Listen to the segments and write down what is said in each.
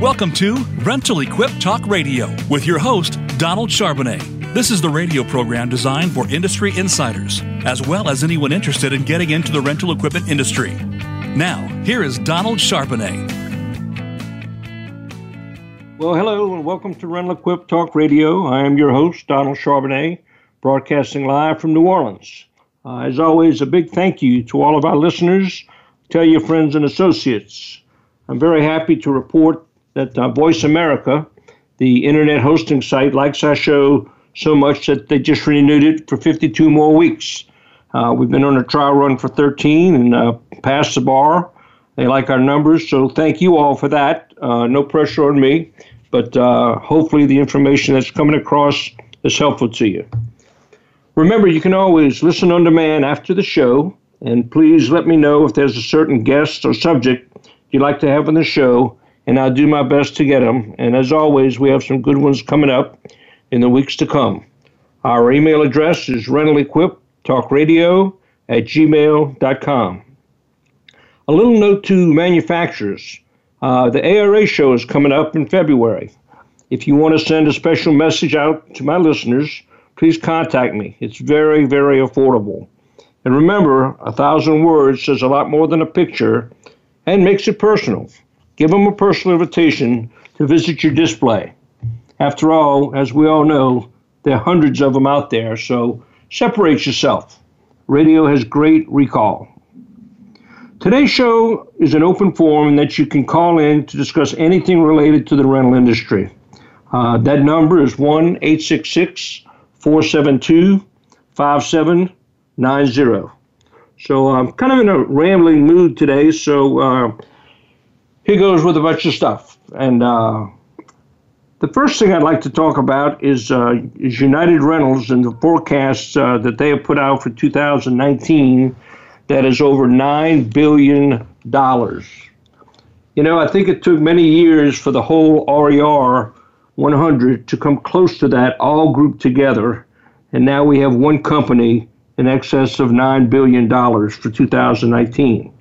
Welcome to Rental Equip Talk Radio with your host, Donald Charbonnet. This is the radio program designed for industry insiders, as well as anyone interested in getting into the rental equipment industry. Now, here is Donald Charbonnet. Well, hello, and welcome to Rental Equip Talk Radio. I am your host, Donald Charbonnet, broadcasting live from New Orleans. Uh, as always, a big thank you to all of our listeners. Tell your friends and associates. I'm very happy to report that uh, Voice America, the internet hosting site, likes our show so much that they just renewed it for 52 more weeks. Uh, we've been on a trial run for 13 and uh, passed the bar. They like our numbers, so thank you all for that. Uh, no pressure on me, but uh, hopefully the information that's coming across is helpful to you. Remember, you can always listen on demand after the show, and please let me know if there's a certain guest or subject you'd like to have on the show, and I'll do my best to get them. And as always, we have some good ones coming up in the weeks to come. Our email address is rentalequiptalkradio at gmail.com. A little note to manufacturers. Uh, the ARA show is coming up in February. If you want to send a special message out to my listeners, please contact me. It's very, very affordable. And remember, a thousand words says a lot more than a picture and makes it personal. Give them a personal invitation to visit your display. After all, as we all know, there are hundreds of them out there, so separate yourself. Radio has great recall. Today's show is an open forum that you can call in to discuss anything related to the rental industry. Uh, that number is 1 866 472 5790. So I'm kind of in a rambling mood today, so uh, here goes with a bunch of stuff. And uh, the first thing I'd like to talk about is, uh, is United Rentals and the forecast uh, that they have put out for 2019 that is over $9 billion. You know, I think it took many years for the whole RER 100 to come close to that, all grouped together. And now we have one company in excess of $9 billion for 2019.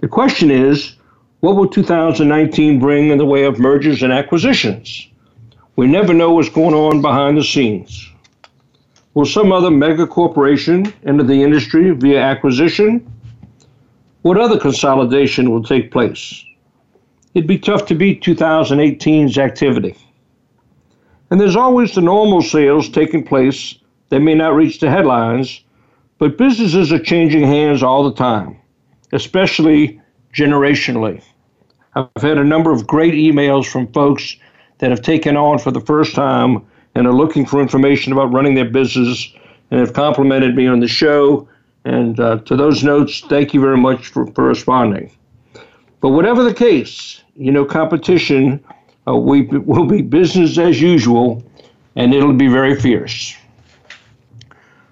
The question is what will 2019 bring in the way of mergers and acquisitions? We never know what's going on behind the scenes. Will some other mega corporation enter the industry via acquisition? What other consolidation will take place? it'd be tough to beat 2018's activity. And there's always the normal sales taking place that may not reach the headlines, but businesses are changing hands all the time, especially generationally. I've had a number of great emails from folks that have taken on for the first time and are looking for information about running their business and have complimented me on the show. And uh, to those notes, thank you very much for, for responding. But whatever the case, you know, competition uh, we will be business as usual, and it'll be very fierce.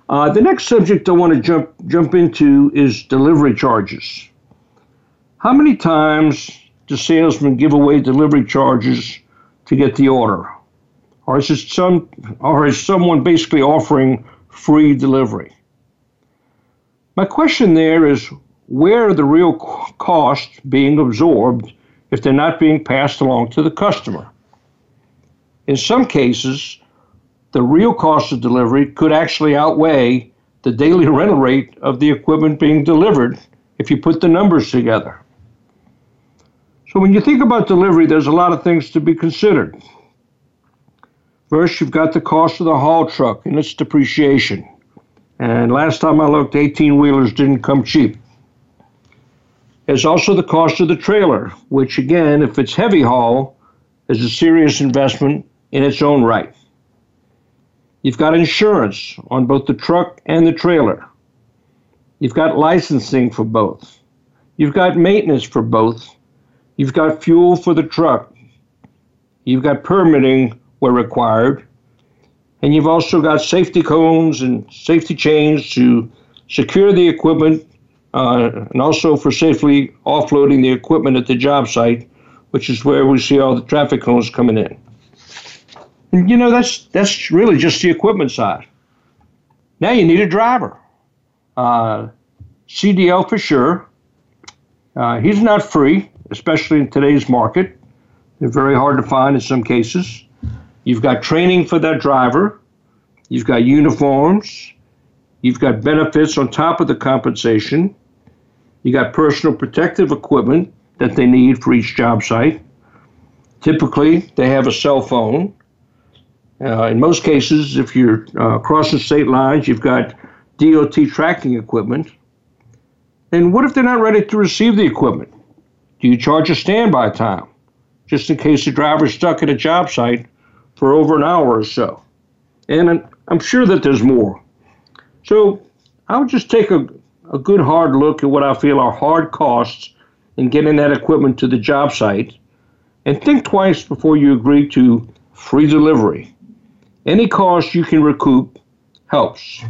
Uh, the next subject I want to jump jump into is delivery charges. How many times do salesman give away delivery charges to get the order, or is it some, or is someone basically offering free delivery? My question there is, where are the real costs being absorbed if they're not being passed along to the customer. In some cases, the real cost of delivery could actually outweigh the daily rental rate of the equipment being delivered if you put the numbers together. So, when you think about delivery, there's a lot of things to be considered. First, you've got the cost of the haul truck and its depreciation. And last time I looked, 18 wheelers didn't come cheap. There's also the cost of the trailer, which, again, if it's heavy haul, is a serious investment in its own right. You've got insurance on both the truck and the trailer. You've got licensing for both. You've got maintenance for both. You've got fuel for the truck. You've got permitting where required. And you've also got safety cones and safety chains to secure the equipment uh, and also for safely offloading the equipment at the job site, which is where we see all the traffic cones coming in. And you know that's that's really just the equipment side. Now you need a driver. Uh, CDL for sure. Uh, he's not free, especially in today's market. They're very hard to find in some cases. You've got training for that driver. You've got uniforms. You've got benefits on top of the compensation. You got personal protective equipment that they need for each job site. Typically, they have a cell phone. Uh, in most cases, if you're uh, crossing state lines, you've got DOT tracking equipment. And what if they're not ready to receive the equipment? Do you charge a standby time just in case the driver's stuck at a job site for over an hour or so? And I'm sure that there's more. So I would just take a, a good hard look at what I feel are hard costs in getting that equipment to the job site and think twice before you agree to free delivery. Any cost you can recoup helps.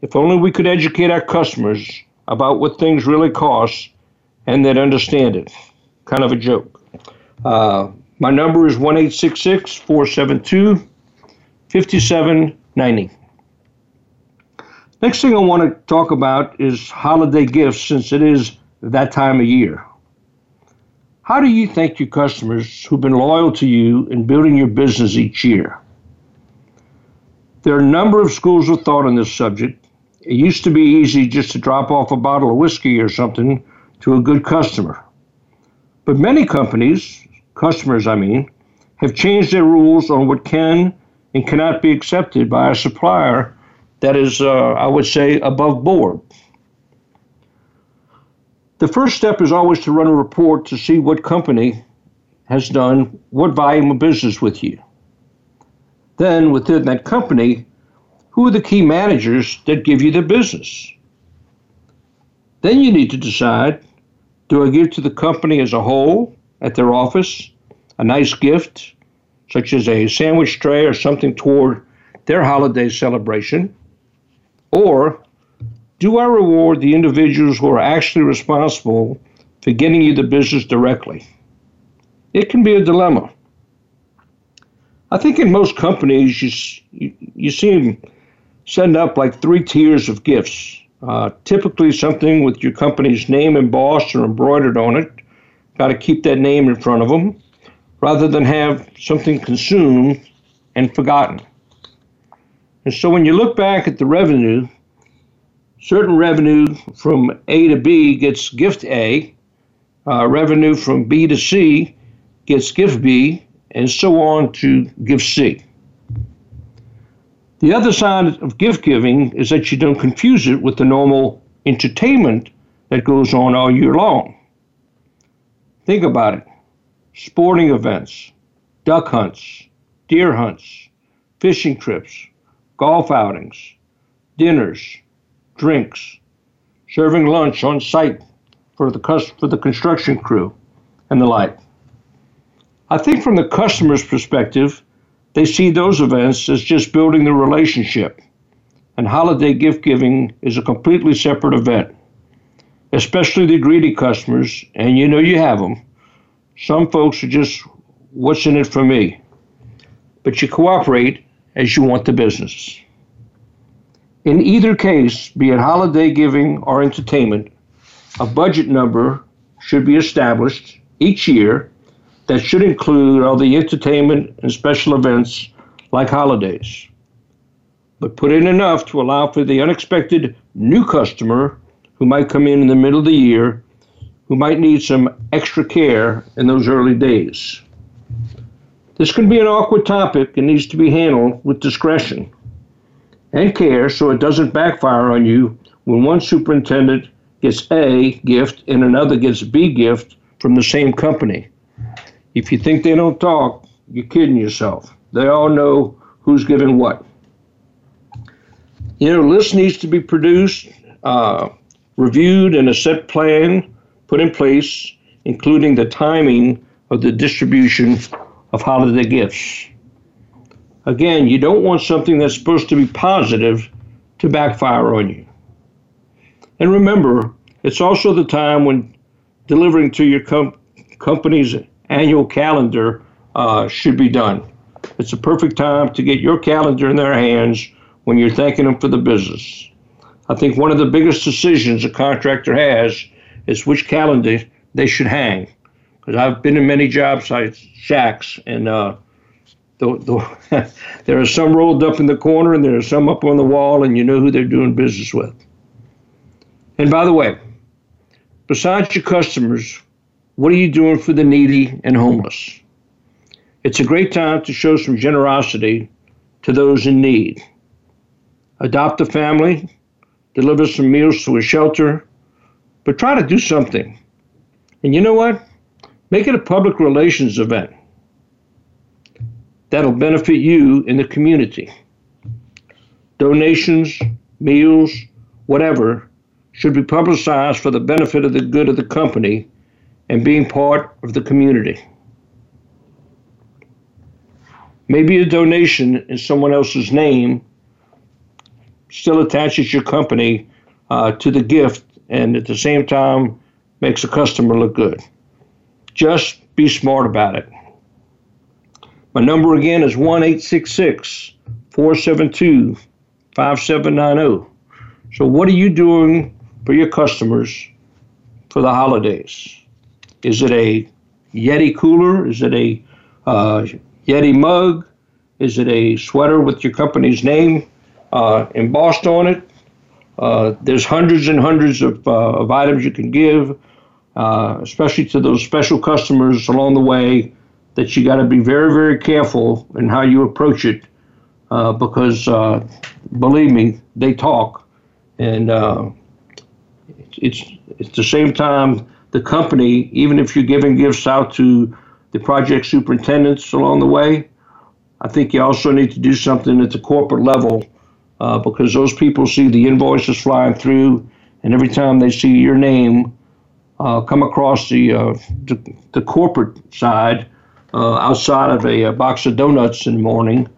If only we could educate our customers about what things really cost and that understand it. Kind of a joke. Uh, my number is 1 472 5790. Next thing I want to talk about is holiday gifts since it is that time of year. How do you thank your customers who've been loyal to you in building your business each year? There are a number of schools of thought on this subject. It used to be easy just to drop off a bottle of whiskey or something to a good customer. But many companies, customers I mean, have changed their rules on what can and cannot be accepted by a supplier that is, uh, I would say, above board. The first step is always to run a report to see what company has done what volume of business with you. Then, within that company, who are the key managers that give you the business? Then you need to decide do I give to the company as a whole at their office a nice gift, such as a sandwich tray or something toward their holiday celebration? Or do I reward the individuals who are actually responsible for getting you the business directly? It can be a dilemma. I think in most companies, you, you, you see them send up like three tiers of gifts. Uh, typically, something with your company's name embossed or embroidered on it. Got to keep that name in front of them rather than have something consumed and forgotten. And so when you look back at the revenue, certain revenue from A to B gets gift A, uh, revenue from B to C gets gift B, and so on to gift C. The other side of gift giving is that you don't confuse it with the normal entertainment that goes on all year long. Think about it sporting events, duck hunts, deer hunts, fishing trips, golf outings, dinners, drinks, serving lunch on site for the, for the construction crew, and the like. I think from the customer's perspective, they see those events as just building the relationship, and holiday gift giving is a completely separate event, especially the greedy customers, and you know you have them. Some folks are just, what's in it for me? But you cooperate as you want the business. In either case, be it holiday giving or entertainment, a budget number should be established each year that should include all the entertainment and special events like holidays. But put in enough to allow for the unexpected new customer who might come in in the middle of the year who might need some extra care in those early days. This can be an awkward topic and needs to be handled with discretion and care so it doesn't backfire on you when one superintendent gets A gift and another gets B gift from the same company. If you think they don't talk, you're kidding yourself. They all know who's giving what. You know, list needs to be produced, uh, reviewed, and a set plan put in place, including the timing of the distribution of holiday gifts. Again, you don't want something that's supposed to be positive to backfire on you. And remember, it's also the time when delivering to your com- company's annual calendar uh, should be done. It's a perfect time to get your calendar in their hands when you're thanking them for the business. I think one of the biggest decisions a contractor has is which calendar they should hang because I've been in many job sites, shacks, and uh, the, the there are some rolled up in the corner and there are some up on the wall, and you know who they're doing business with. And by the way, besides your customers, what are you doing for the needy and homeless? It's a great time to show some generosity to those in need. Adopt a family, deliver some meals to a shelter, but try to do something. And you know what? Make it a public relations event that'll benefit you in the community. Donations, meals, whatever should be publicized for the benefit of the good of the company and being part of the community. Maybe a donation in someone else's name still attaches your company uh, to the gift and at the same time makes a customer look good. Just be smart about it. My number again is 1 472 5790. So, what are you doing for your customers for the holidays? Is it a Yeti cooler? Is it a uh, Yeti mug? Is it a sweater with your company's name uh, embossed on it? Uh, there's hundreds and hundreds of, uh, of items you can give, uh, especially to those special customers along the way that you got to be very, very careful in how you approach it uh, because, believe me, they talk. And it's, it's at the same time, the company, even if you're giving gifts out to the project superintendents along the way, I think you also need to do something at the corporate level uh, because those people see the invoices flying through, and every time they see your name uh, come across the, uh, the, the corporate side, uh, outside of a, a, box of donuts in the morning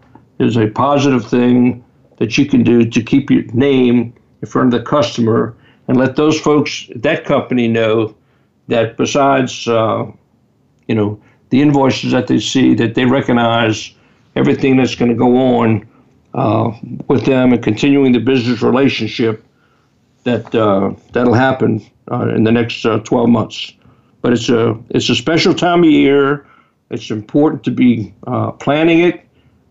is a positive thing that you can do to keep your name in front of the customer and let those folks at that company know that besides uh, you know the invoices that they see that they recognize everything that's going to go on uh, with them and continuing the business relationship that uh, that'll happen uh, in the next uh, 12 months but it's a it's a special time of year it's important to be planning it,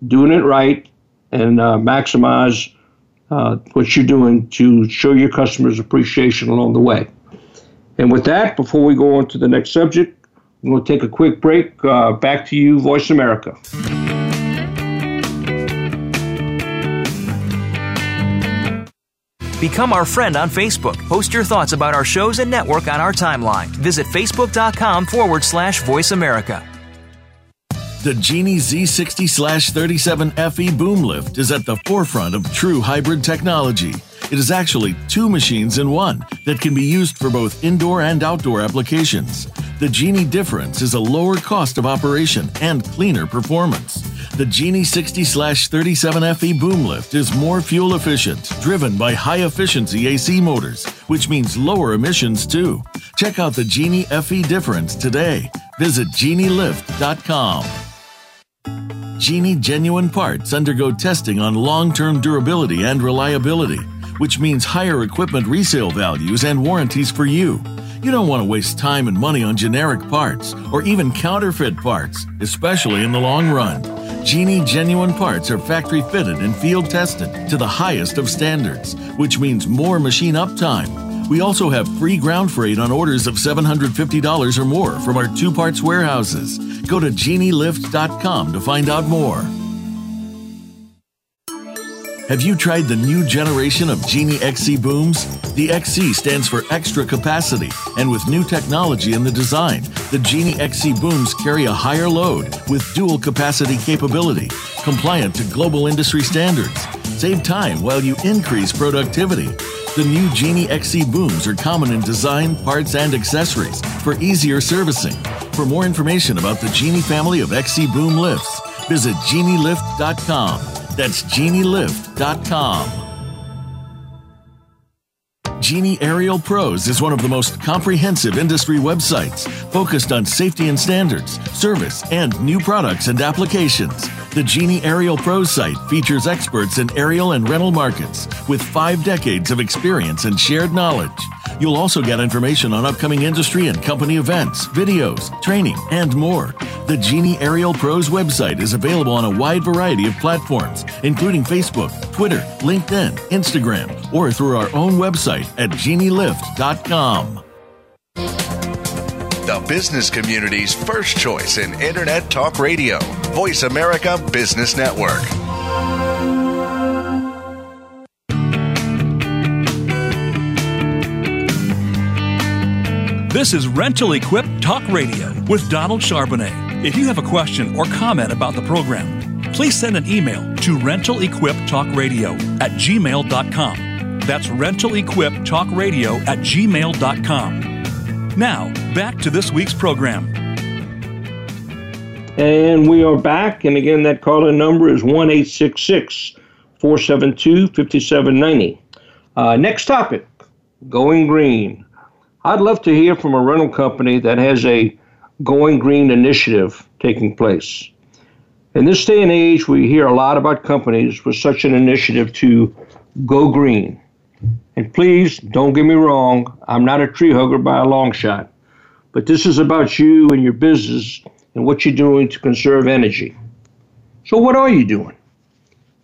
doing it right, and maximize uh, what you're doing to show your customers appreciation along the way. And with that, before we go on to the next subject, I'm going to take a quick break. Uh, back to you, Voice America. Become our friend on Facebook. Post your thoughts about our shows and network on our timeline. Visit facebook.com forward slash voice America. The Genie Z60 37 FE boom lift is at the forefront of true hybrid technology. It is actually two machines in one that can be used for both indoor and outdoor applications. The Genie difference is a lower cost of operation and cleaner performance. The Genie 60 37 FE boom lift is more fuel efficient, driven by high efficiency AC motors, which means lower emissions too. Check out the Genie FE difference today. Visit genielift.com. Genie genuine parts undergo testing on long term durability and reliability, which means higher equipment resale values and warranties for you. You don't want to waste time and money on generic parts or even counterfeit parts, especially in the long run. Genie genuine parts are factory fitted and field tested to the highest of standards, which means more machine uptime. We also have free ground freight on orders of $750 or more from our two parts warehouses. Go to genielift.com to find out more. Have you tried the new generation of Genie XC booms? The XC stands for extra capacity, and with new technology in the design, the Genie XC booms carry a higher load with dual capacity capability, compliant to global industry standards. Save time while you increase productivity. The new Genie XC booms are common in design, parts, and accessories for easier servicing. For more information about the Genie family of XC boom lifts, visit genielift.com. That's genielift.com. Genie Aerial Pros is one of the most comprehensive industry websites focused on safety and standards, service, and new products and applications. The Genie Aerial Pros site features experts in aerial and rental markets with five decades of experience and shared knowledge. You'll also get information on upcoming industry and company events, videos, training, and more. The Genie Aerial Pros website is available on a wide variety of platforms, including Facebook, Twitter, LinkedIn, Instagram, or through our own website at genielift.com. The business community's first choice in Internet Talk Radio, Voice America Business Network. This is Rental Equip Talk Radio with Donald Charbonnet. If you have a question or comment about the program, please send an email to rentalequiptalkradio at gmail.com. That's rentalequiptalkradio at gmail.com. Now, back to this week's program. And we are back. And again, that call in number is 1 472 5790. Uh, next topic going green. I'd love to hear from a rental company that has a going green initiative taking place. In this day and age, we hear a lot about companies with such an initiative to go green. And please don't get me wrong, I'm not a tree hugger by a long shot, but this is about you and your business and what you're doing to conserve energy. So, what are you doing?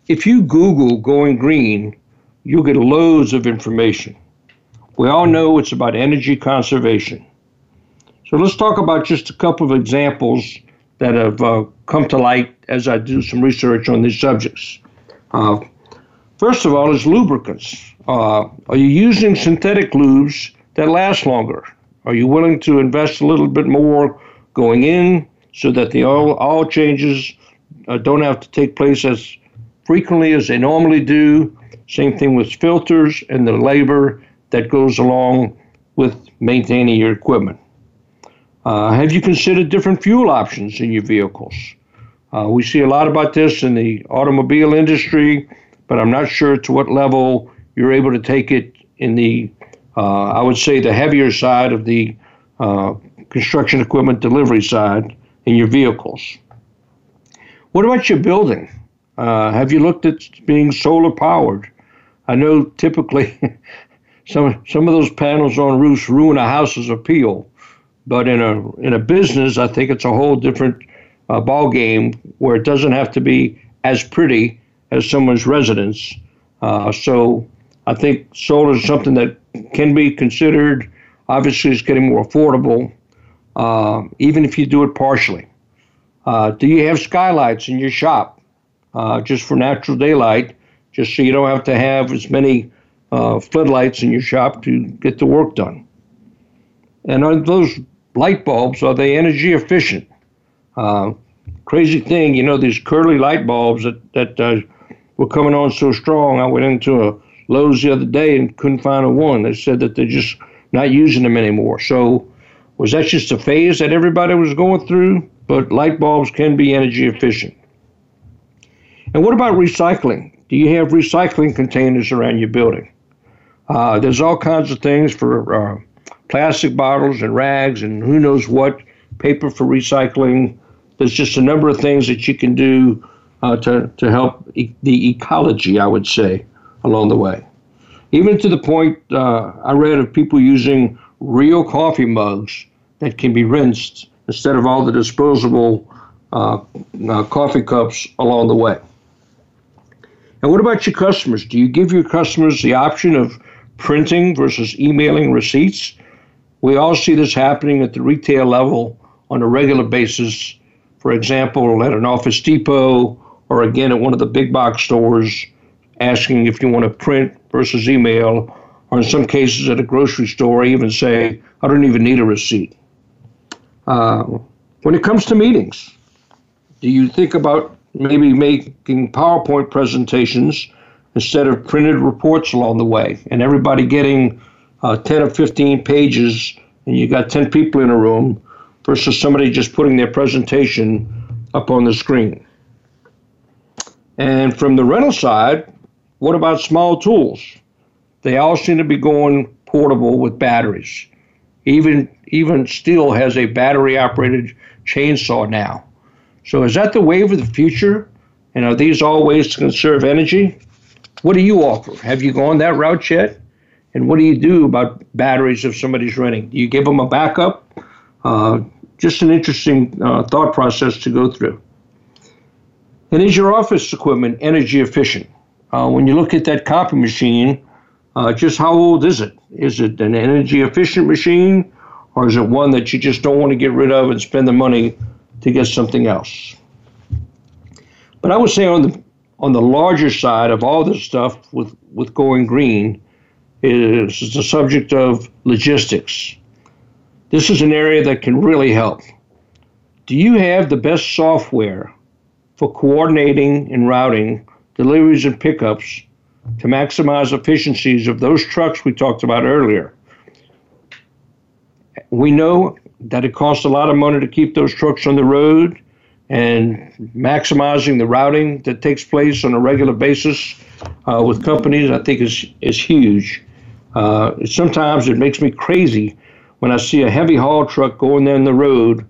If you Google going green, you'll get loads of information. We all know it's about energy conservation. So, let's talk about just a couple of examples that have uh, come to light as I do some research on these subjects. Uh, first of all, is lubricants. Uh, are you using synthetic lubes that last longer? Are you willing to invest a little bit more going in so that the oil, oil changes uh, don't have to take place as frequently as they normally do? Same thing with filters and the labor that goes along with maintaining your equipment. Uh, have you considered different fuel options in your vehicles? Uh, we see a lot about this in the automobile industry, but I'm not sure to what level you're able to take it in the, uh, I would say, the heavier side of the uh, construction equipment delivery side in your vehicles. What about your building? Uh, have you looked at being solar powered? I know typically some some of those panels on roofs ruin a house's appeal. But in a in a business, I think it's a whole different uh, ball game where it doesn't have to be as pretty as someone's residence. Uh, so I think solar is something that can be considered. Obviously, it's getting more affordable, uh, even if you do it partially. Uh, do you have skylights in your shop uh, just for natural daylight, just so you don't have to have as many uh, floodlights in your shop to get the work done? And are those light bulbs, are they energy efficient? Uh, crazy thing, you know, these curly light bulbs that, that were coming on so strong. I went into a Lowe's the other day and couldn't find a one. They said that they're just not using them anymore. So was that just a phase that everybody was going through? But light bulbs can be energy efficient. And what about recycling? Do you have recycling containers around your building? Uh, there's all kinds of things for uh, plastic bottles and rags and who knows what, paper for recycling. There's just a number of things that you can do uh, to, to help e- the ecology, I would say, along the way. Even to the point uh, I read of people using real coffee mugs that can be rinsed instead of all the disposable uh, uh coffee cups along the way. And what about your customers? Do you give your customers the option of printing versus emailing receipts? We all see this happening at the retail level on a regular basis. For example, at an Office Depot or again at one of the big box stores, asking if you want to print versus email, or in some cases at a grocery store, I even say, I don't even need a receipt. Uh, when it comes to meetings, do you think about maybe making PowerPoint presentations instead of printed reports along the way and everybody getting uh, 10 or 15 pages and you got 10 people in a room versus somebody just putting their presentation up on the screen. And from the rental side, what about small tools? They all seem to be going portable with batteries. Even even Stihl has a battery operated chainsaw now. So is that the wave of the future? And are these all ways to conserve energy? What do you offer? Have you gone that route yet? And what do you do about batteries if somebody's running? Do you give them a backup? Uh, just an interesting uh, thought process to go through. And is your office equipment energy efficient? Uh, when you look at that copy machine, uh, just how old is it? Is it an energy efficient machine or is it one that you just don't want to get rid of and spend the money to get something else? But I would say on the on the larger side of all this stuff with, with going green is the subject of logistics. This is an area that can really help. Do you have the best software for coordinating and routing deliveries and pickups to maximize efficiencies of those trucks we talked about earlier. We know that it costs a lot of money to keep those trucks on the road, and maximizing the routing that takes place on a regular basis uh, with companies, I think, is, is huge. Uh, sometimes it makes me crazy when I see a heavy haul truck going down the road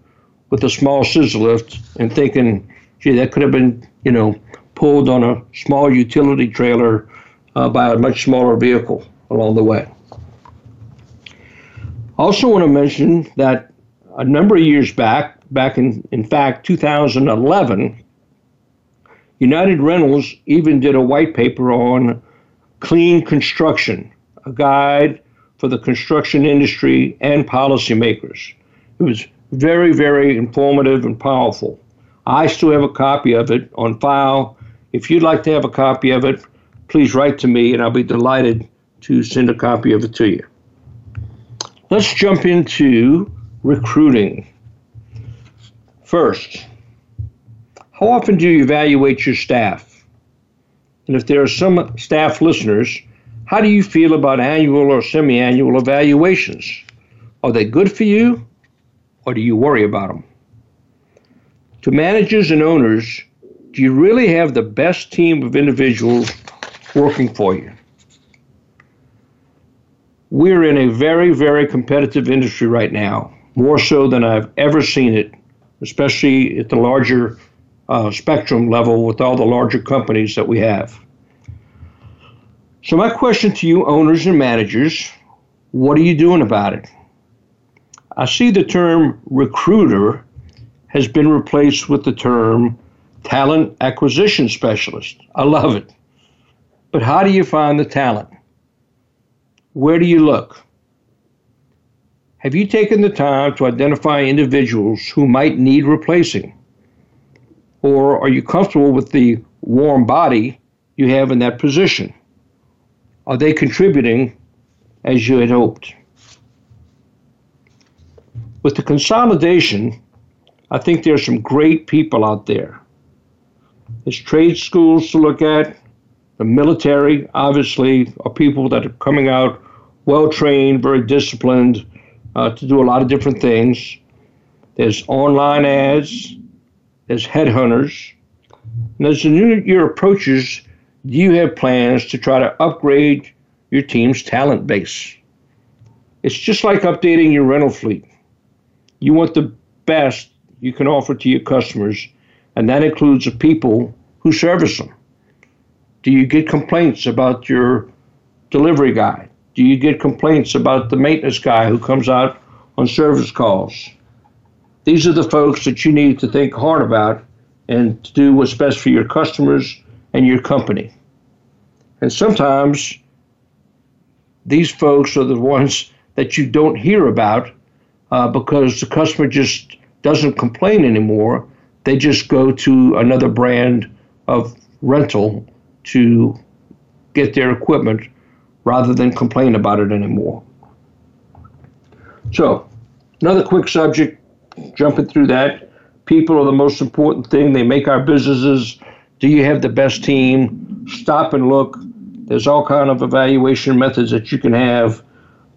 with a small scissor lift and thinking, gee, that could have been, you know, pulled on a small utility trailer uh, by a much smaller vehicle along the way. I also want to mention that a number of years back, back in, in fact, 2011, United Rentals even did a white paper on clean construction, a guide for the construction industry and policymakers. It was very, very informative and powerful. I still have a copy of it on file if you'd like to have a copy of it, please write to me and I'll be delighted to send a copy of it to you. Let's jump into recruiting. First, how often do you evaluate your staff? And if there are some staff listeners, how do you feel about annual or semi annual evaluations? Are they good for you or do you worry about them? To managers and owners, do you really have the best team of individuals working for you? We're in a very, very competitive industry right now, more so than I've ever seen it, especially at the larger uh, spectrum level with all the larger companies that we have. So, my question to you, owners and managers what are you doing about it? I see the term recruiter has been replaced with the term talent acquisition specialist. I love it. But how do you find the talent? Where do you look? Have you taken the time to identify individuals who might need replacing? Or are you comfortable with the warm body you have in that position? Are they contributing as you had hoped? With the consolidation, I think there's some great people out there there's trade schools to look at. The military, obviously, are people that are coming out well trained, very disciplined uh, to do a lot of different things. There's online ads, there's headhunters. And as the new year approaches, do you have plans to try to upgrade your team's talent base? It's just like updating your rental fleet. You want the best you can offer to your customers and that includes the people who service them. Do you get complaints about your delivery guy? Do you get complaints about the maintenance guy who comes out on service calls? These are the folks that you need to think hard about and to do what's best for your customers and your company. And sometimes these folks are the ones that you don't hear about uh, because the customer just doesn't complain anymore they just go to another brand of rental to get their equipment rather than complain about it anymore. So, another quick subject, jumping through that. People are the most important thing. They make our businesses. Do you have the best team? Stop and look. There's all kind of evaluation methods that you can have.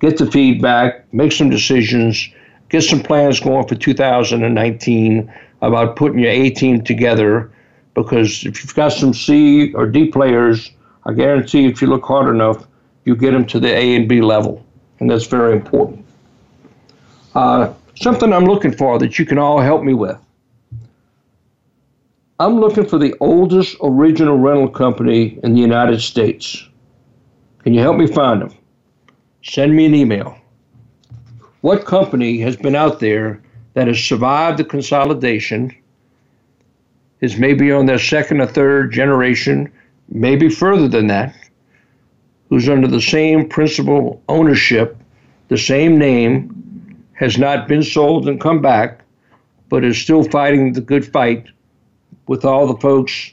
Get the feedback, make some decisions, get some plans going for 2019 about putting your A team together because if you've got some C or D players, I guarantee if you look hard enough, you get them to the A and B level, and that's very important. Uh, something I'm looking for that you can all help me with. I'm looking for the oldest original rental company in the United States. Can you help me find them? Send me an email. What company has been out there that has survived the consolidation, is maybe on their second or third generation, maybe further than that, who's under the same principal ownership, the same name, has not been sold and come back, but is still fighting the good fight with all the folks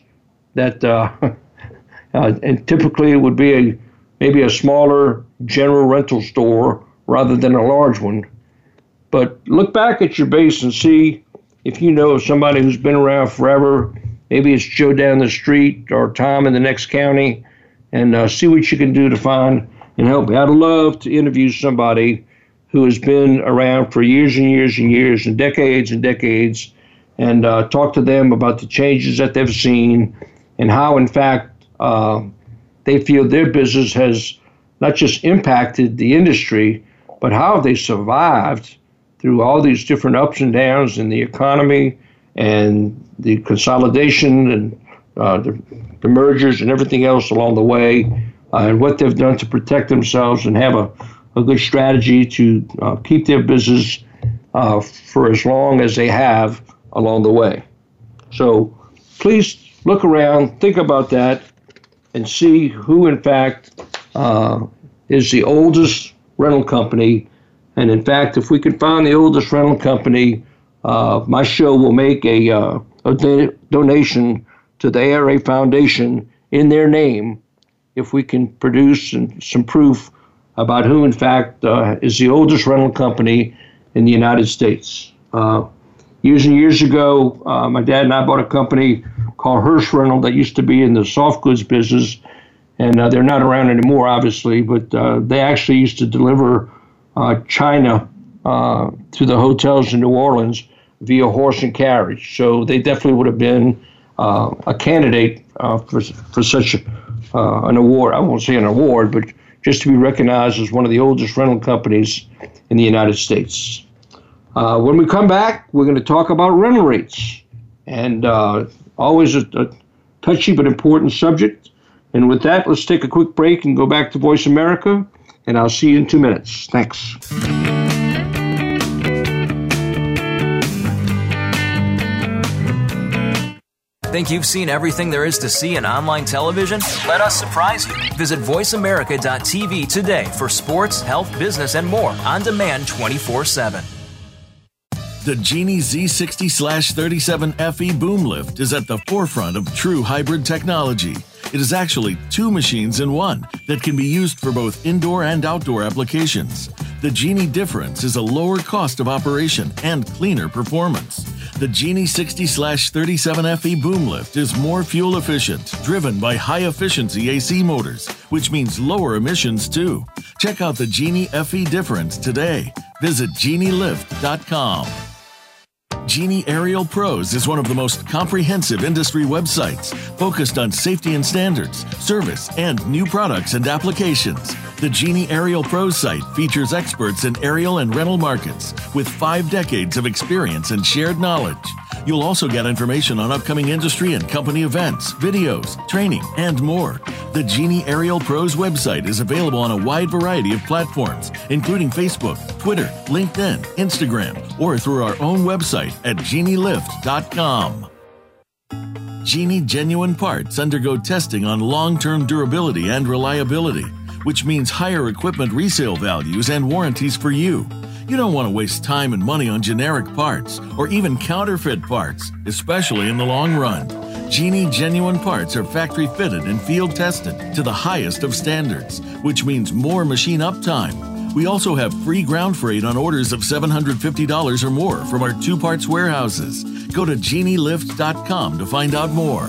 that, uh, uh, and typically it would be a maybe a smaller general rental store rather than a large one. But look back at your base and see if you know of somebody who's been around forever. Maybe it's Joe down the street or Tom in the next county, and uh, see what you can do to find and help. I'd love to interview somebody who has been around for years and years and years and decades and decades and uh, talk to them about the changes that they've seen and how, in fact, uh, they feel their business has not just impacted the industry, but how have they survived through all these different ups and downs in the economy and the consolidation and uh, the, the, mergers and everything else along the way, uh, and what they've done to protect themselves and have a, a good strategy to uh, keep their business uh, for as long as they have along the way. So please look around, think about that, and see who, in fact, uh, is the oldest rental company and in fact, if we can find the oldest rental company, uh, my show will make a, uh, a do- donation to the ARA Foundation in their name if we can produce some proof about who, in fact, uh, is the oldest rental company in the United States. Uh, years and years ago, uh, my dad and I bought a company called Hirsch Rental that used to be in the soft goods business, and uh, they're not around anymore, obviously, but they actually used to deliver uh, China uh, to the hotels in New Orleans via horse and carriage. So they definitely would have been uh, a candidate uh, for, for such uh, an award. I won't say an award, but just to be recognized as one of the oldest rental companies in the United States. Uh, when we come back, we're going to talk about rental rates, and always a, a touchy but important subject. And with that, let's take a quick break and go back to Voice America and I'll see you in two minutes. Thanks. Think you've seen everything there is to see in online television? Let us surprise you. Visit VoiceAmerica.tv today for sports, health, business, and more on demand 24 7. The Genie Z60 37 FE boom lift is at the forefront of true hybrid technology. It is actually two machines in one that can be used for both indoor and outdoor applications. The Genie difference is a lower cost of operation and cleaner performance. The Genie 60 37 FE boom lift is more fuel efficient, driven by high efficiency AC motors, which means lower emissions too. Check out the Genie FE difference today. Visit genielift.com. Genie Aerial Pros is one of the most comprehensive industry websites focused on safety and standards, service, and new products and applications. The Genie Aerial Pros site features experts in aerial and rental markets with five decades of experience and shared knowledge. You'll also get information on upcoming industry and company events, videos, training, and more. The Genie Aerial Pros website is available on a wide variety of platforms, including Facebook, Twitter, LinkedIn, Instagram, or through our own website at genielift.com. Genie genuine parts undergo testing on long term durability and reliability, which means higher equipment resale values and warranties for you. You don't want to waste time and money on generic parts or even counterfeit parts, especially in the long run. Genie genuine parts are factory fitted and field tested to the highest of standards, which means more machine uptime. We also have free ground freight on orders of $750 or more from our two parts warehouses. Go to genielift.com to find out more.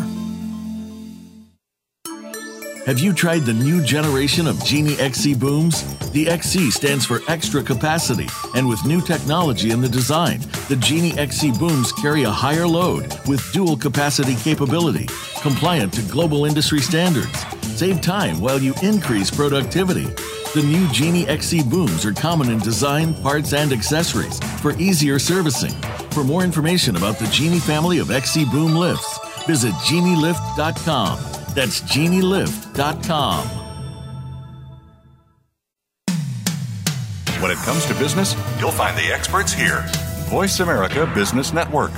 Have you tried the new generation of Genie XC booms? The XC stands for extra capacity, and with new technology in the design, the Genie XC booms carry a higher load with dual capacity capability, compliant to global industry standards. Save time while you increase productivity. The new Genie XC booms are common in design, parts, and accessories for easier servicing. For more information about the Genie family of XC boom lifts, Visit genielift.com. That's genielift.com. When it comes to business, you'll find the experts here. Voice America Business Network.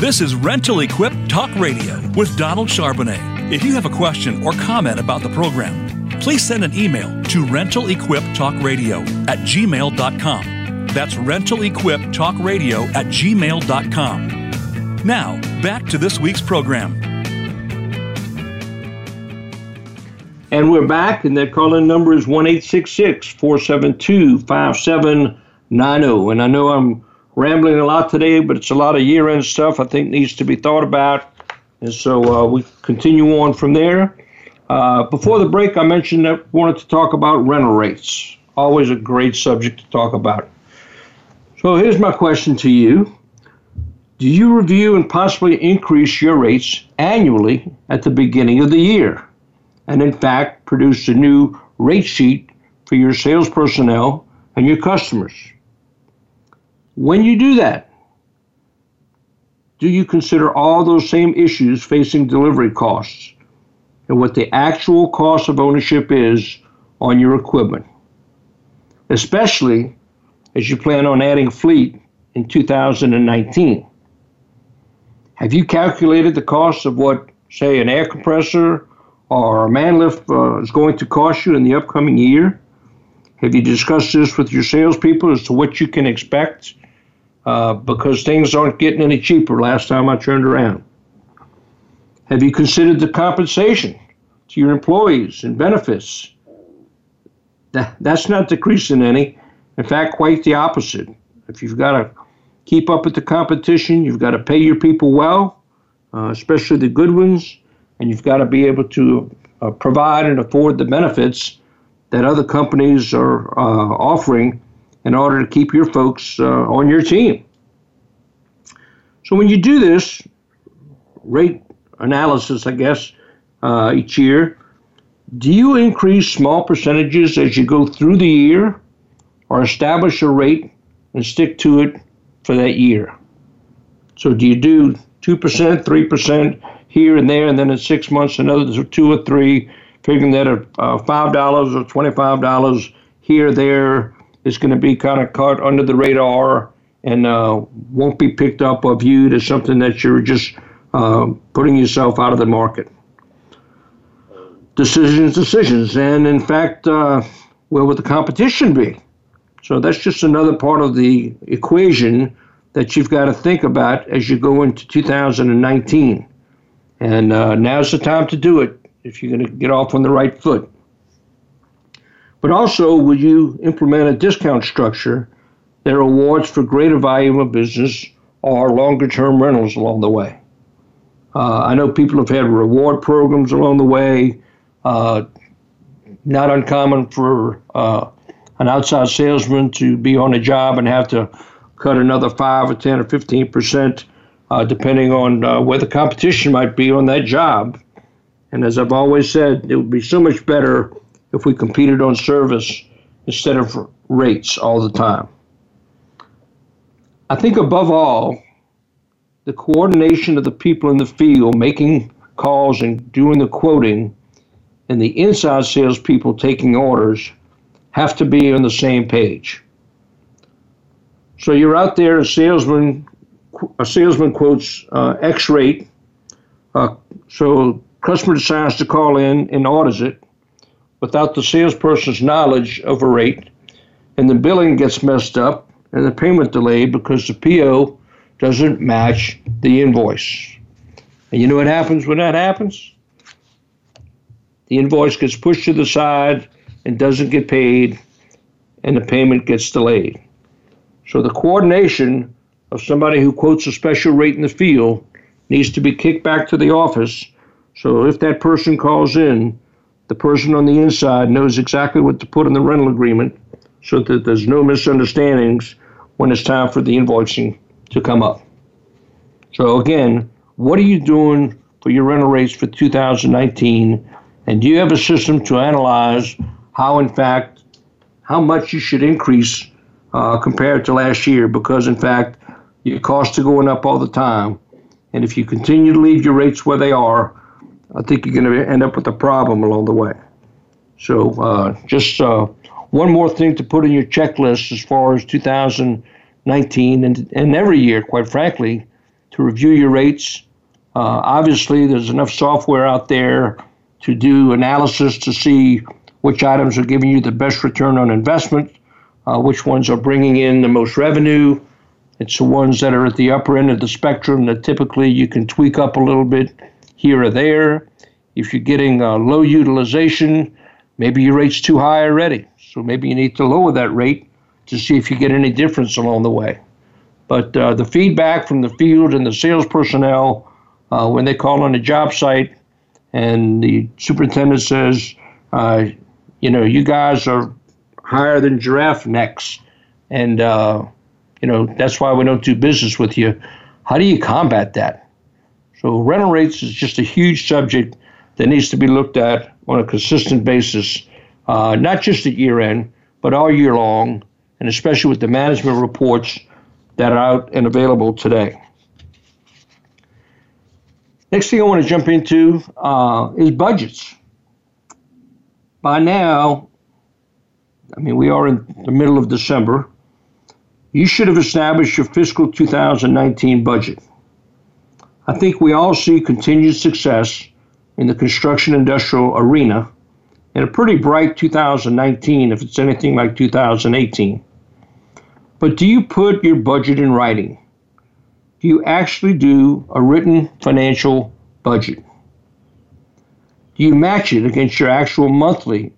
This is Rental Equip Talk Radio with Donald Charbonnet. If you have a question or comment about the program, please send an email to rentalequiptalkradio at gmail.com. That's rentalequiptalkradio at gmail.com. Now, back to this week's program. And we're back, and the call-in number is 1-866-472-5790. And I know I'm rambling a lot today, but it's a lot of year-end stuff I think needs to be thought about. And so uh, we continue on from there. Uh, before the break, I mentioned that I wanted to talk about rental rates. Always a great subject to talk about. So here's my question to you. Do you review and possibly increase your rates annually at the beginning of the year? And in fact, produce a new rate sheet for your sales personnel and your customers? When you do that, do you consider all those same issues facing delivery costs and what the actual cost of ownership is on your equipment? Especially as you plan on adding fleet in 2019. Have you calculated the cost of what, say, an air compressor or a man lift uh, is going to cost you in the upcoming year? Have you discussed this with your salespeople as to what you can expect uh, because things aren't getting any cheaper last time I turned around. Have you considered the compensation to your employees and benefits? That, that's not decreasing any. In fact, quite the opposite. If you've got to keep up with the competition, you've got to pay your people well, uh, especially the good ones, and you've got to be able to uh, provide and afford the benefits that other companies are uh, offering in order to keep your folks uh, on your team. So when you do this rate analysis, I guess, uh, each year, do you increase small percentages as you go through the year or establish a rate and stick to it for that year? So do you do 2%, 3% here and there, and then in six months another two or three, figuring that uh, $5 or $25 here, there, is going to be kind of caught under the radar and uh, won't be picked up or viewed as something that you're just uh, putting yourself out of the market. Decisions, decisions, and in fact, uh, where would the competition be? So that's just another part of the equation that you've got to think about as you go into 2019. And uh, now's the time to do it if you're going to get off on the right foot. But also, will you implement a discount structure that awards for greater volume of business or longer term rentals along the way? Uh, I know people have had reward programs along the way. Uh, not uncommon for uh, an outside salesman to be on a job and have to cut another 5 or 10 or 15 percent, uh, depending on uh, where the competition might be on that job. And as I've always said, it would be so much better if we competed on service instead of rates all the time. I think above all, the coordination of the people in the field making calls and doing the quoting and the inside salespeople taking orders have to be on the same page. So you're out there, a salesman, a salesman quotes uh, X rate. Uh, so customer decides to call in and orders it without the salesperson's knowledge of a rate, and the billing gets messed up and the payment delayed because the PO doesn't match the invoice. And you know what happens when that happens? The invoice gets pushed to the side and doesn't get paid, and the payment gets delayed. So the coordination of somebody who quotes a special rate in the field needs to be kicked back to the office. So if that person calls in, the person on the inside knows exactly what to put in the rental agreement so that there's no misunderstandings when it's time for the invoicing to come up. So, again, what are you doing for your rental rates for 2019? And do you have a system to analyze how, in fact, how much you should increase uh, compared to last year because, in fact, your costs are going up all the time. And if you continue to leave your rates where they are, I think you're going to end up with a problem along the way. So, uh, just uh, one more thing to put in your checklist as far as 2019 and, and every year, quite frankly, to review your rates. Uh, obviously, there's enough software out there to do analysis to see which items are giving you the best return on investment, uh, which ones are bringing in the most revenue. It's the ones that are at the upper end of the spectrum that typically you can tweak up a little bit here or there. If you're getting uh, low utilization, maybe your rate's too high already. So maybe you need to lower that rate to see if you get any difference along the way. But uh, the feedback from the field and the sales personnel uh, when they call on a job site and the superintendent says, you know, you guys are higher than giraffe necks, and uh, you know that's why we don't do business with you. How do you combat that? So rental rates is just a huge subject that needs to be looked at on a consistent basis, uh, not just at year end, but all year long, and especially with the management reports that are out and available today. Next thing I want to jump into uh, is budgets. By now, I mean, we are in the middle of December. You should have established your fiscal 2019 budget. I think we all see continued success in the construction industrial arena and a pretty bright 2019 if it's anything like 2018. But do you put your budget in writing? do you actually do a written financial budget? You match it against your actual monthly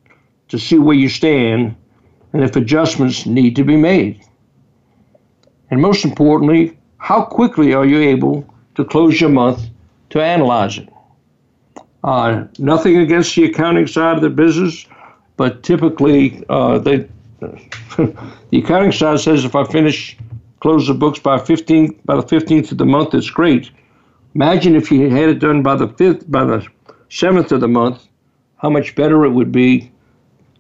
to see where you stand and if adjustments need to be made? And most importantly, how quickly are you able to close your month to analyze it? Uh, nothing against the accounting side of the business, but typically uh, they, the accounting side says if I finish close the books by 15 by the 15th of the month it's great imagine if you had it done by the 5th by the 7th of the month how much better it would be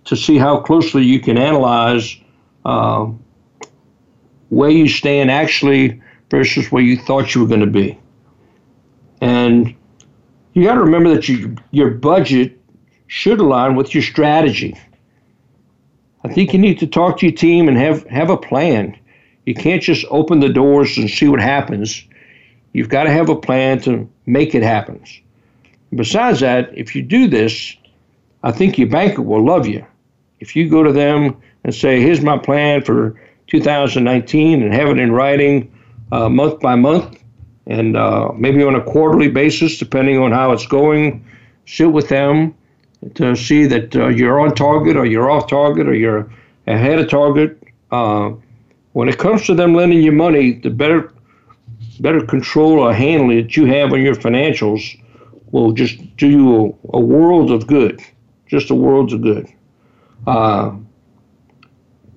to see how closely you can analyze uh, where you stand actually versus where you thought you were going to be and you got to remember that you, your budget should align with your strategy I think you need to talk to your team and have, have a plan. You can't just open the doors and see what happens. You've got to have a plan to make it happen. Besides that, if you do this, I think your banker will love you. If you go to them and say, here's my plan for 2019 and have it in writing uh, month by month and uh, maybe on a quarterly basis, depending on how it's going, sit with them to see that uh, you're on target or you're off target or you're ahead of target. Uh, when it comes to them lending you money, the better better control or handling that you have on your financials will just do you a, a world of good, just a world of good. Uh,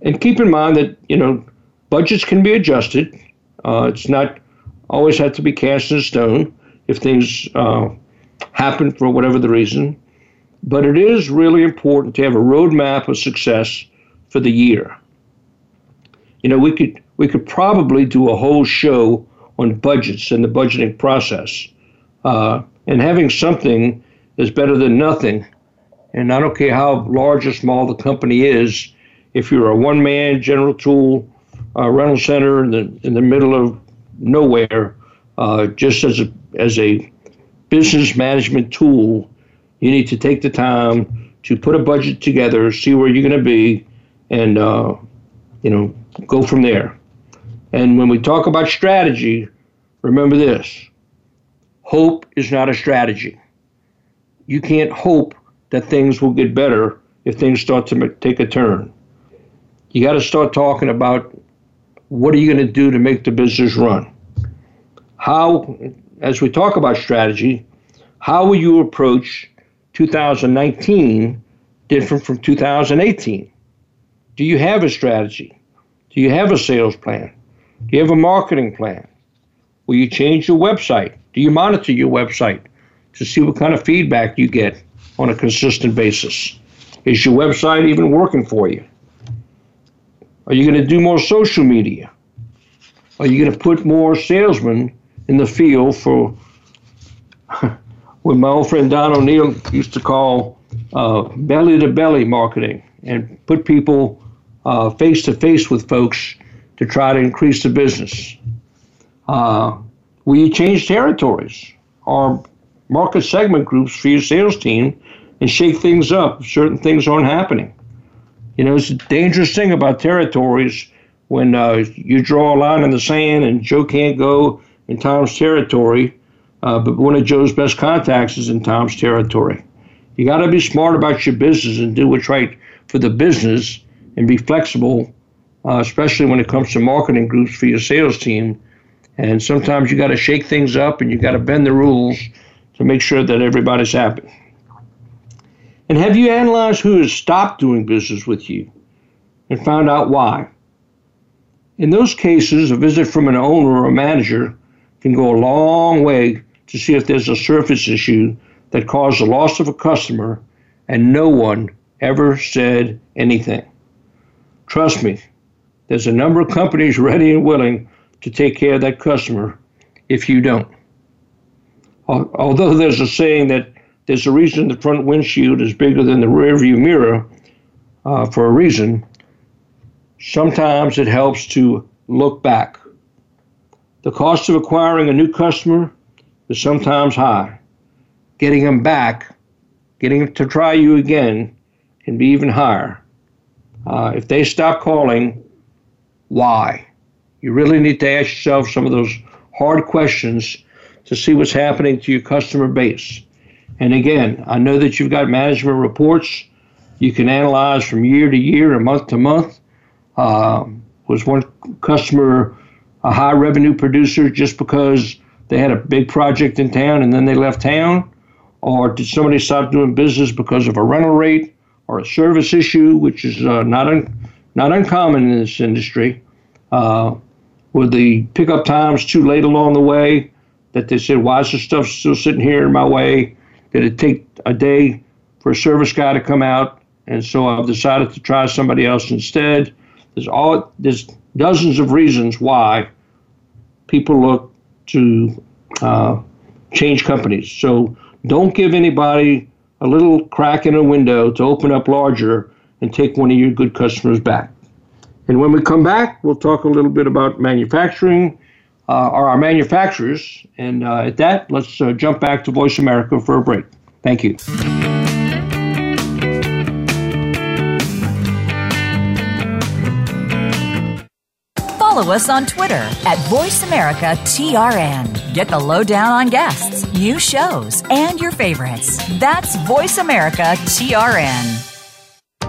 and keep in mind that you know budgets can be adjusted. Uh, it's not always have to be cast in stone if things uh, happen for whatever the reason. But it is really important to have a roadmap of success for the year you know, we could we could probably do a whole show on budgets and the budgeting process. Uh, and having something is better than nothing. And I don't care how large or small the company is. If you're a one-man general tool uh, rental center in the in the middle of nowhere, uh, just as a as a business management tool, you need to take the time to put a budget together, see where you're going to be, and uh, you know go from there. And when we talk about strategy, remember this hope is not a strategy. You can't hope that things will get better if things start to take a turn. You got to start talking about what are you going to do to make the business run? How, as we talk about strategy, how will you approach 2019 different from 2018? Do you have a strategy? Do you have a sales plan? Do you have a marketing plan? Will you change your website? Do you monitor your website to see what kind of feedback you get on a consistent basis? Is your website even working for you? Are you going to do more social media? Are you going to put more salesmen in the field for what my old friend Don O'Neill used to call belly to belly marketing and put people face to face with folks to try to increase the business? Uh, you change territories or market segment groups for your sales team and shake things up? if Certain things aren't happening. You know, it's a dangerous thing about territories when uh, you draw a line in the sand and Joe can't go in Tom's territory, uh, but one of Joe's best contacts is in Tom's territory. You got to be smart about your business and do what's right for the business and be flexible, uh, especially when it comes to marketing groups for your sales team. And sometimes you got to shake things up and you got to bend the rules to make sure that everybody's happy. And have you analyzed who has stopped doing business with you and found out why? In those cases, a visit from an owner or a manager can go a long way to see if there's a surface issue that caused the loss of a customer and no one ever said anything. Trust me, there's a number of companies ready and willing to take care of that customer if you don't. Although there's a saying that there's a reason the front windshield is bigger than the rearview mirror uh, for a reason, sometimes it helps to look back. The cost of acquiring a new customer is sometimes high. Getting them back, getting them to try you again, can be even higher. Uh, if they stop calling, why? You really need to ask yourself some of those hard questions to see what's happening to your customer base. And again, I know that you've got management reports you can analyze from year to year and month to month. Uh, was one customer a high revenue producer just because they had a big project in town and then they left town? Or did somebody stop doing business because of a rental rate or a service issue, which is uh, not, un- not uncommon in this industry? Uh, were the pickup times too late along the way that they said, why is this stuff still sitting here in my way? Did it take a day for a service guy to come out? And so I've decided to try somebody else instead. There's all there's dozens of reasons why people look to uh, change companies. So don't give anybody a little crack in a window to open up larger and take one of your good customers back. And when we come back, we'll talk a little bit about manufacturing uh, or our manufacturers. And uh, at that, let's uh, jump back to Voice America for a break. Thank you. Follow us on Twitter at VoiceAmericaTRN. Get the lowdown on guests, new shows, and your favorites. That's VoiceAmericaTRN.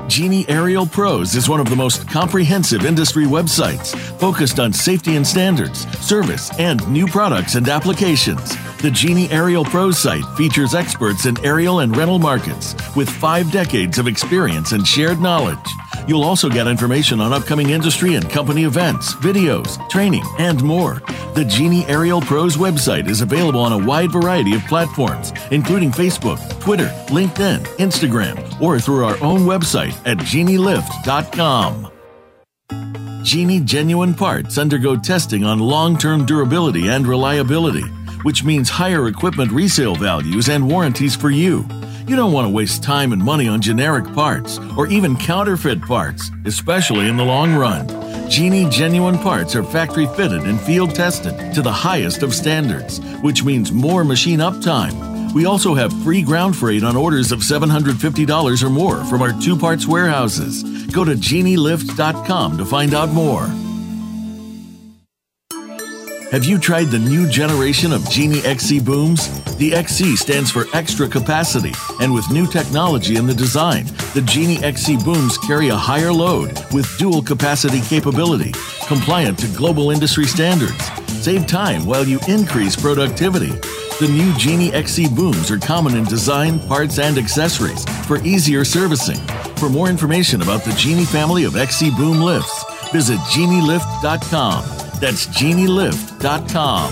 Genie Aerial Pros is one of the most comprehensive industry websites focused on safety and standards, service, and new products and applications. The Genie Aerial Pros site features experts in aerial and rental markets with five decades of experience and shared knowledge. You'll also get information on upcoming industry and company events, videos, training, and more. The Genie Aerial Pros website is available on a wide variety of platforms, including Facebook, Twitter, LinkedIn, Instagram, or through our own website at genielift.com. Genie genuine parts undergo testing on long term durability and reliability, which means higher equipment resale values and warranties for you. You don't want to waste time and money on generic parts or even counterfeit parts, especially in the long run. Genie genuine parts are factory fitted and field tested to the highest of standards, which means more machine uptime. We also have free ground freight on orders of $750 or more from our two parts warehouses. Go to genielift.com to find out more. Have you tried the new generation of Genie XC booms? The XC stands for extra capacity, and with new technology in the design, the Genie XC booms carry a higher load with dual capacity capability, compliant to global industry standards. Save time while you increase productivity. The new Genie XC booms are common in design, parts, and accessories for easier servicing. For more information about the Genie family of XC boom lifts, visit genielift.com. That's genielift.com.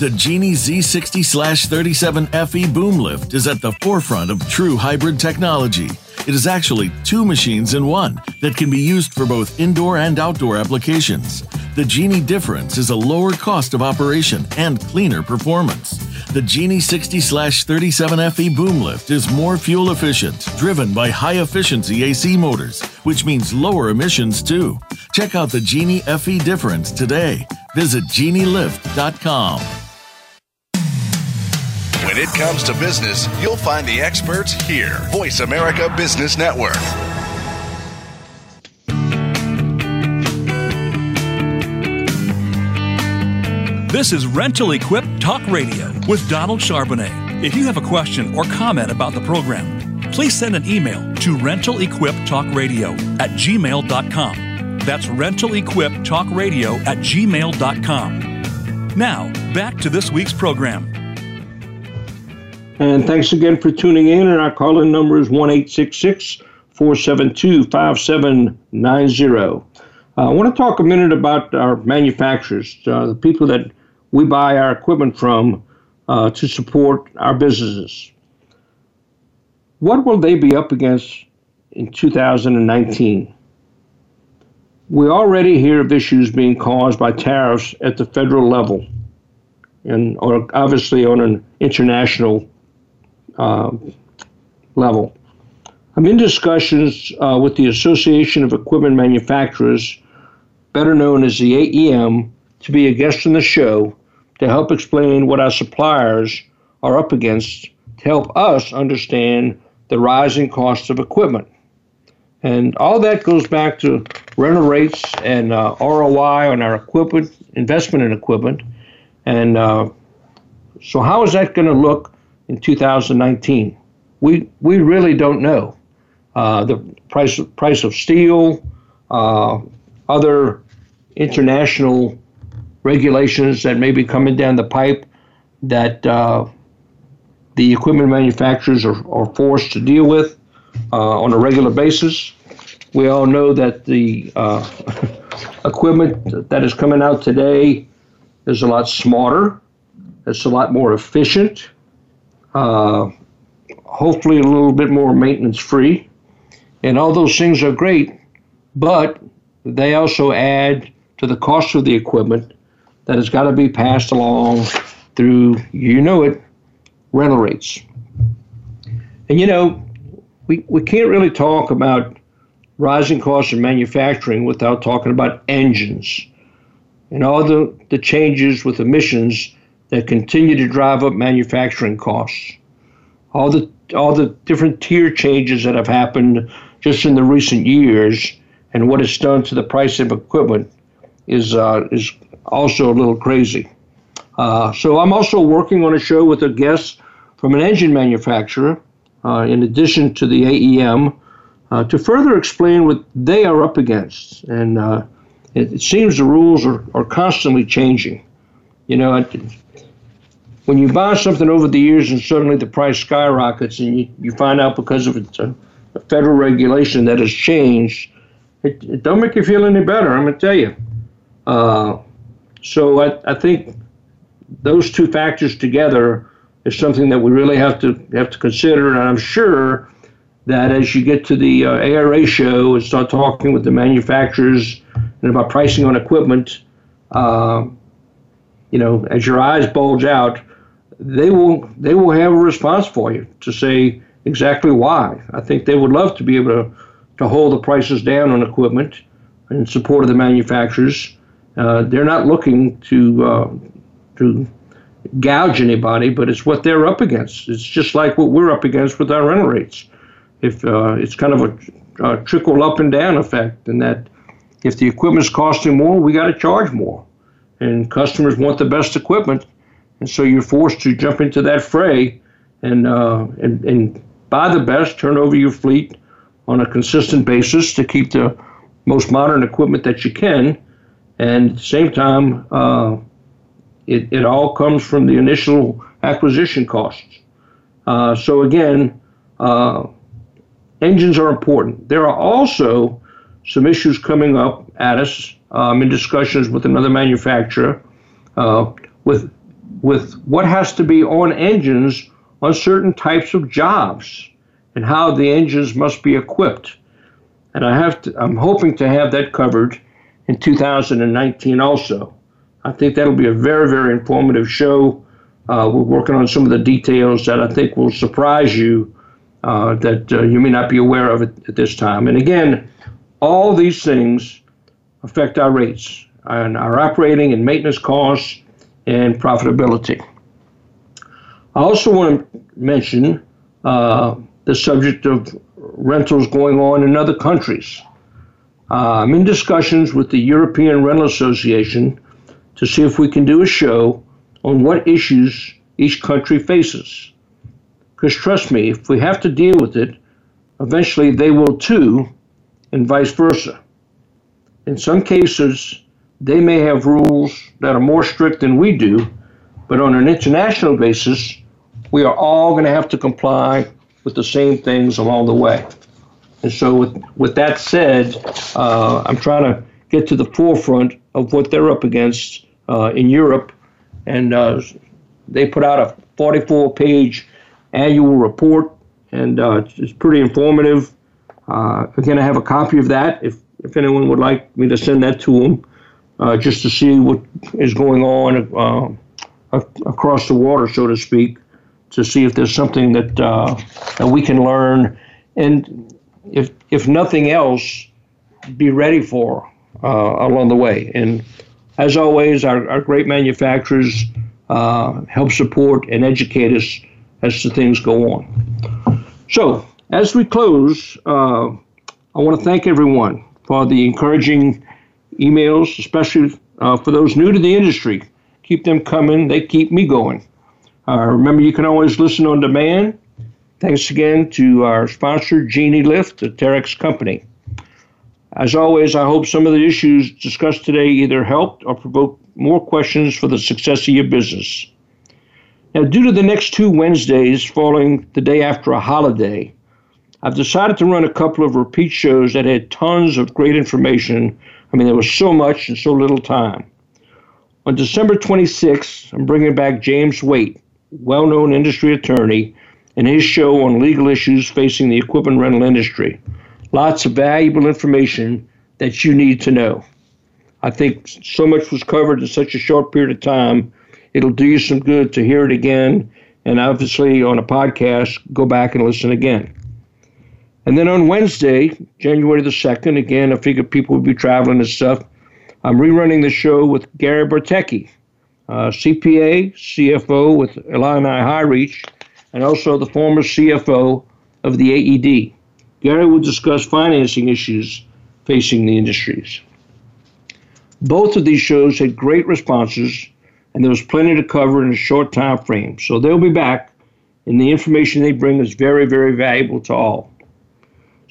The Genie Z60 37 FE boom lift is at the forefront of true hybrid technology. It is actually two machines in one that can be used for both indoor and outdoor applications. The Genie difference is a lower cost of operation and cleaner performance. The Genie 60 37FE boom lift is more fuel efficient, driven by high efficiency AC motors, which means lower emissions too. Check out the Genie FE difference today. Visit genielift.com. When it comes to business, you'll find the experts here. Voice America Business Network. This is Rental Equip Talk Radio with Donald Charbonnet. If you have a question or comment about the program, please send an email to rentalequiptalkradio at gmail.com. That's rentalequiptalkradio at gmail.com. Now, back to this week's program. And thanks again for tuning in. And our call in number is 1 472 5790. Uh, I want to talk a minute about our manufacturers, uh, the people that we buy our equipment from uh, to support our businesses. What will they be up against in 2019? We already hear of issues being caused by tariffs at the federal level and or obviously on an international uh, level. I'm in discussions uh, with the Association of Equipment Manufacturers, better known as the AEM, to be a guest on the show to help explain what our suppliers are up against to help us understand the rising costs of equipment. And all that goes back to rental rates and uh, ROI on our equipment, investment in equipment. And uh, so, how is that going to look in 2019? We, we really don't know. Uh, the price, price of steel, uh, other international regulations that may be coming down the pipe that uh, the equipment manufacturers are, are forced to deal with uh, on a regular basis. We all know that the uh, equipment that is coming out today is a lot smarter, it's a lot more efficient, uh, hopefully a little bit more maintenance free. And all those things are great, but they also add to the cost of the equipment that has got to be passed along through, you know it, rental rates. And you know, we, we can't really talk about rising costs in manufacturing without talking about engines and all the, the changes with emissions that continue to drive up manufacturing costs. All the all the different tier changes that have happened just in the recent years and what it's done to the price of equipment is uh, is also a little crazy. Uh, so I'm also working on a show with a guest from an engine manufacturer, uh, in addition to the AEM, uh, to further explain what they are up against. And uh, it, it, seems the rules are, are constantly changing. You know, when you buy something over the years and suddenly the price skyrockets and you, you find out because of a, uh, a federal regulation that has changed, it, it, don't make you feel any better, I'm going to tell you. So I, I think those two factors together is something that we really have to have to consider. And I'm sure that as you get to the uh, ARA show and start talking with the manufacturers and about pricing on equipment, uh, you know, as your eyes bulge out, they will they will have a response for you to say exactly why. I think they would love to be able to, to hold the prices down on equipment in support of the manufacturers. Uh, they're not looking to uh, to gouge anybody, but it's what they're up against. It's just like what we're up against with our rental rates. If uh, it's kind of a, a, trickle up and down effect, and that if the equipment's costing more, we got to charge more, and customers want the best equipment, and so you're forced to jump into that fray and uh, and and buy the best, turn over your fleet on a consistent basis to keep the most modern equipment that you can, and at the same time. Uh, it, it all comes from the initial acquisition costs. Uh, so again, uh, engines are important. There are also some issues coming up at us um, in discussions with another manufacturer uh, with with what has to be on engines on certain types of jobs. and how the engines must be equipped. And I have to, I'm hoping to have that covered in 2019 also. I think that'll be a very, very informative show. Uh, we're working on some of the details that I think will surprise you uh, that uh, you may not be aware of at, at this time. And again, all these things affect our rates and our operating and maintenance costs and profitability. I also want to mention uh, the subject of rentals going on in other countries. Uh, I'm in discussions with the European Rental Association to see if we can do a show on what issues each country faces. Because trust me, if we have to deal with it, eventually they will too, and vice versa. In some cases, they may have rules that are more strict than we do, but on an international basis, we are all going to have to comply with the same things along the way. And so, with, with that said, uh, I'm trying to get to the forefront of what they're up against uh, in Europe. And uh, they put out a 44 page annual report, and uh, it's pretty informative. Uh, again, I have a copy of that if, if anyone would like me to send that to them, uh, just to see what is going on across the water, so to speak to see if there's something that that we can learn, and if if nothing else, be ready for uh, along the way. And as always, our, our great manufacturers uh, help support and educate us as the things go on. So as we close, uh, I want to thank everyone for the encouraging emails, especially uh, for those new to the industry. Keep them coming; they keep me going. Uh, remember, you can always listen on demand. Thanks again to our sponsor, Genie Lift, the Terex company. As always, I hope some of the issues discussed today either helped or provoked more questions for the success of your business. Now, due to the next two Wednesdays falling the day after a holiday, I've decided to run a couple of repeat shows that had tons of great information. I mean, there was so much and so little time. On December 26th, I'm bringing back James Waite, well known industry attorney, and his show on legal issues facing the equipment rental industry. Lots of valuable information that you need to know. I think so much was covered in such a short period of time, it'll do you some good to hear it again, and obviously on a podcast, go back and listen again. And then on Wednesday, January the 2nd, again, I figured people would be traveling and stuff. I'm rerunning the show with Gary Bertecki, uh, CPA, CFO with Illini Hi-Reach, and also the former CFO of the AED. Gary will discuss financing issues facing the industries. Both of these shows had great responses, and there was plenty to cover in a short time frame. So they'll be back, and the information they bring is very, very valuable to all.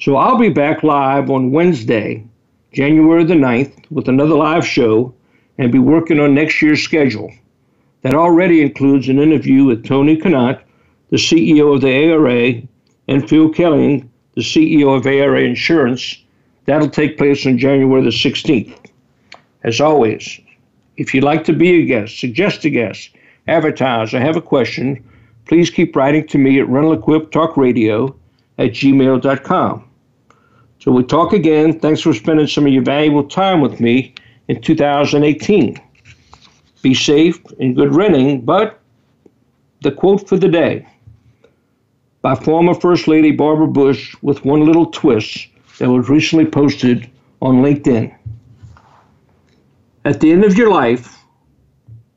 So I'll be back live on Wednesday, January the 9th, with another live show and be working on next year's schedule. That already includes an interview with Tony Kanat, the CEO of the ARA, and Phil Kelly, the CEO of ARA Insurance. That'll take place on January the 16th. As always, if you'd like to be a guest, suggest a guest, advertise, or have a question, please keep writing to me at Rental Equip Talk Radio at gmail.com. So we talk again. Thanks for spending some of your valuable time with me in 2018. Be safe and good renting, but the quote for the day by former First Lady Barbara Bush with one little twist that was recently posted on LinkedIn. At the end of your life,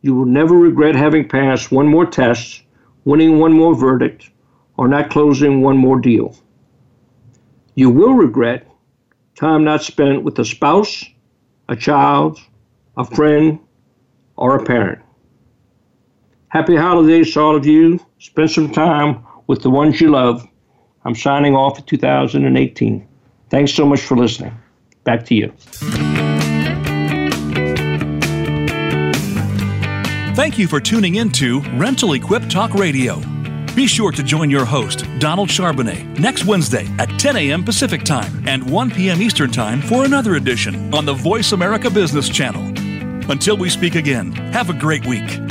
you will never regret having passed one more test, winning one more verdict, or not closing one more deal. You will regret time not spent with a spouse, a child, a friend, or a parent. Happy holidays to all of you. Spend some time with the ones you love. I'm signing off for 2018. Thanks so much for listening. Back to you. Thank you for tuning in to Rental Equip Talk Radio. Be sure to join your host, Donald Charbonnet, next Wednesday at 10 a.m. Pacific Time and 1 p.m. Eastern Time for another edition on the Voice America Business Channel. Until we speak again, have a great week.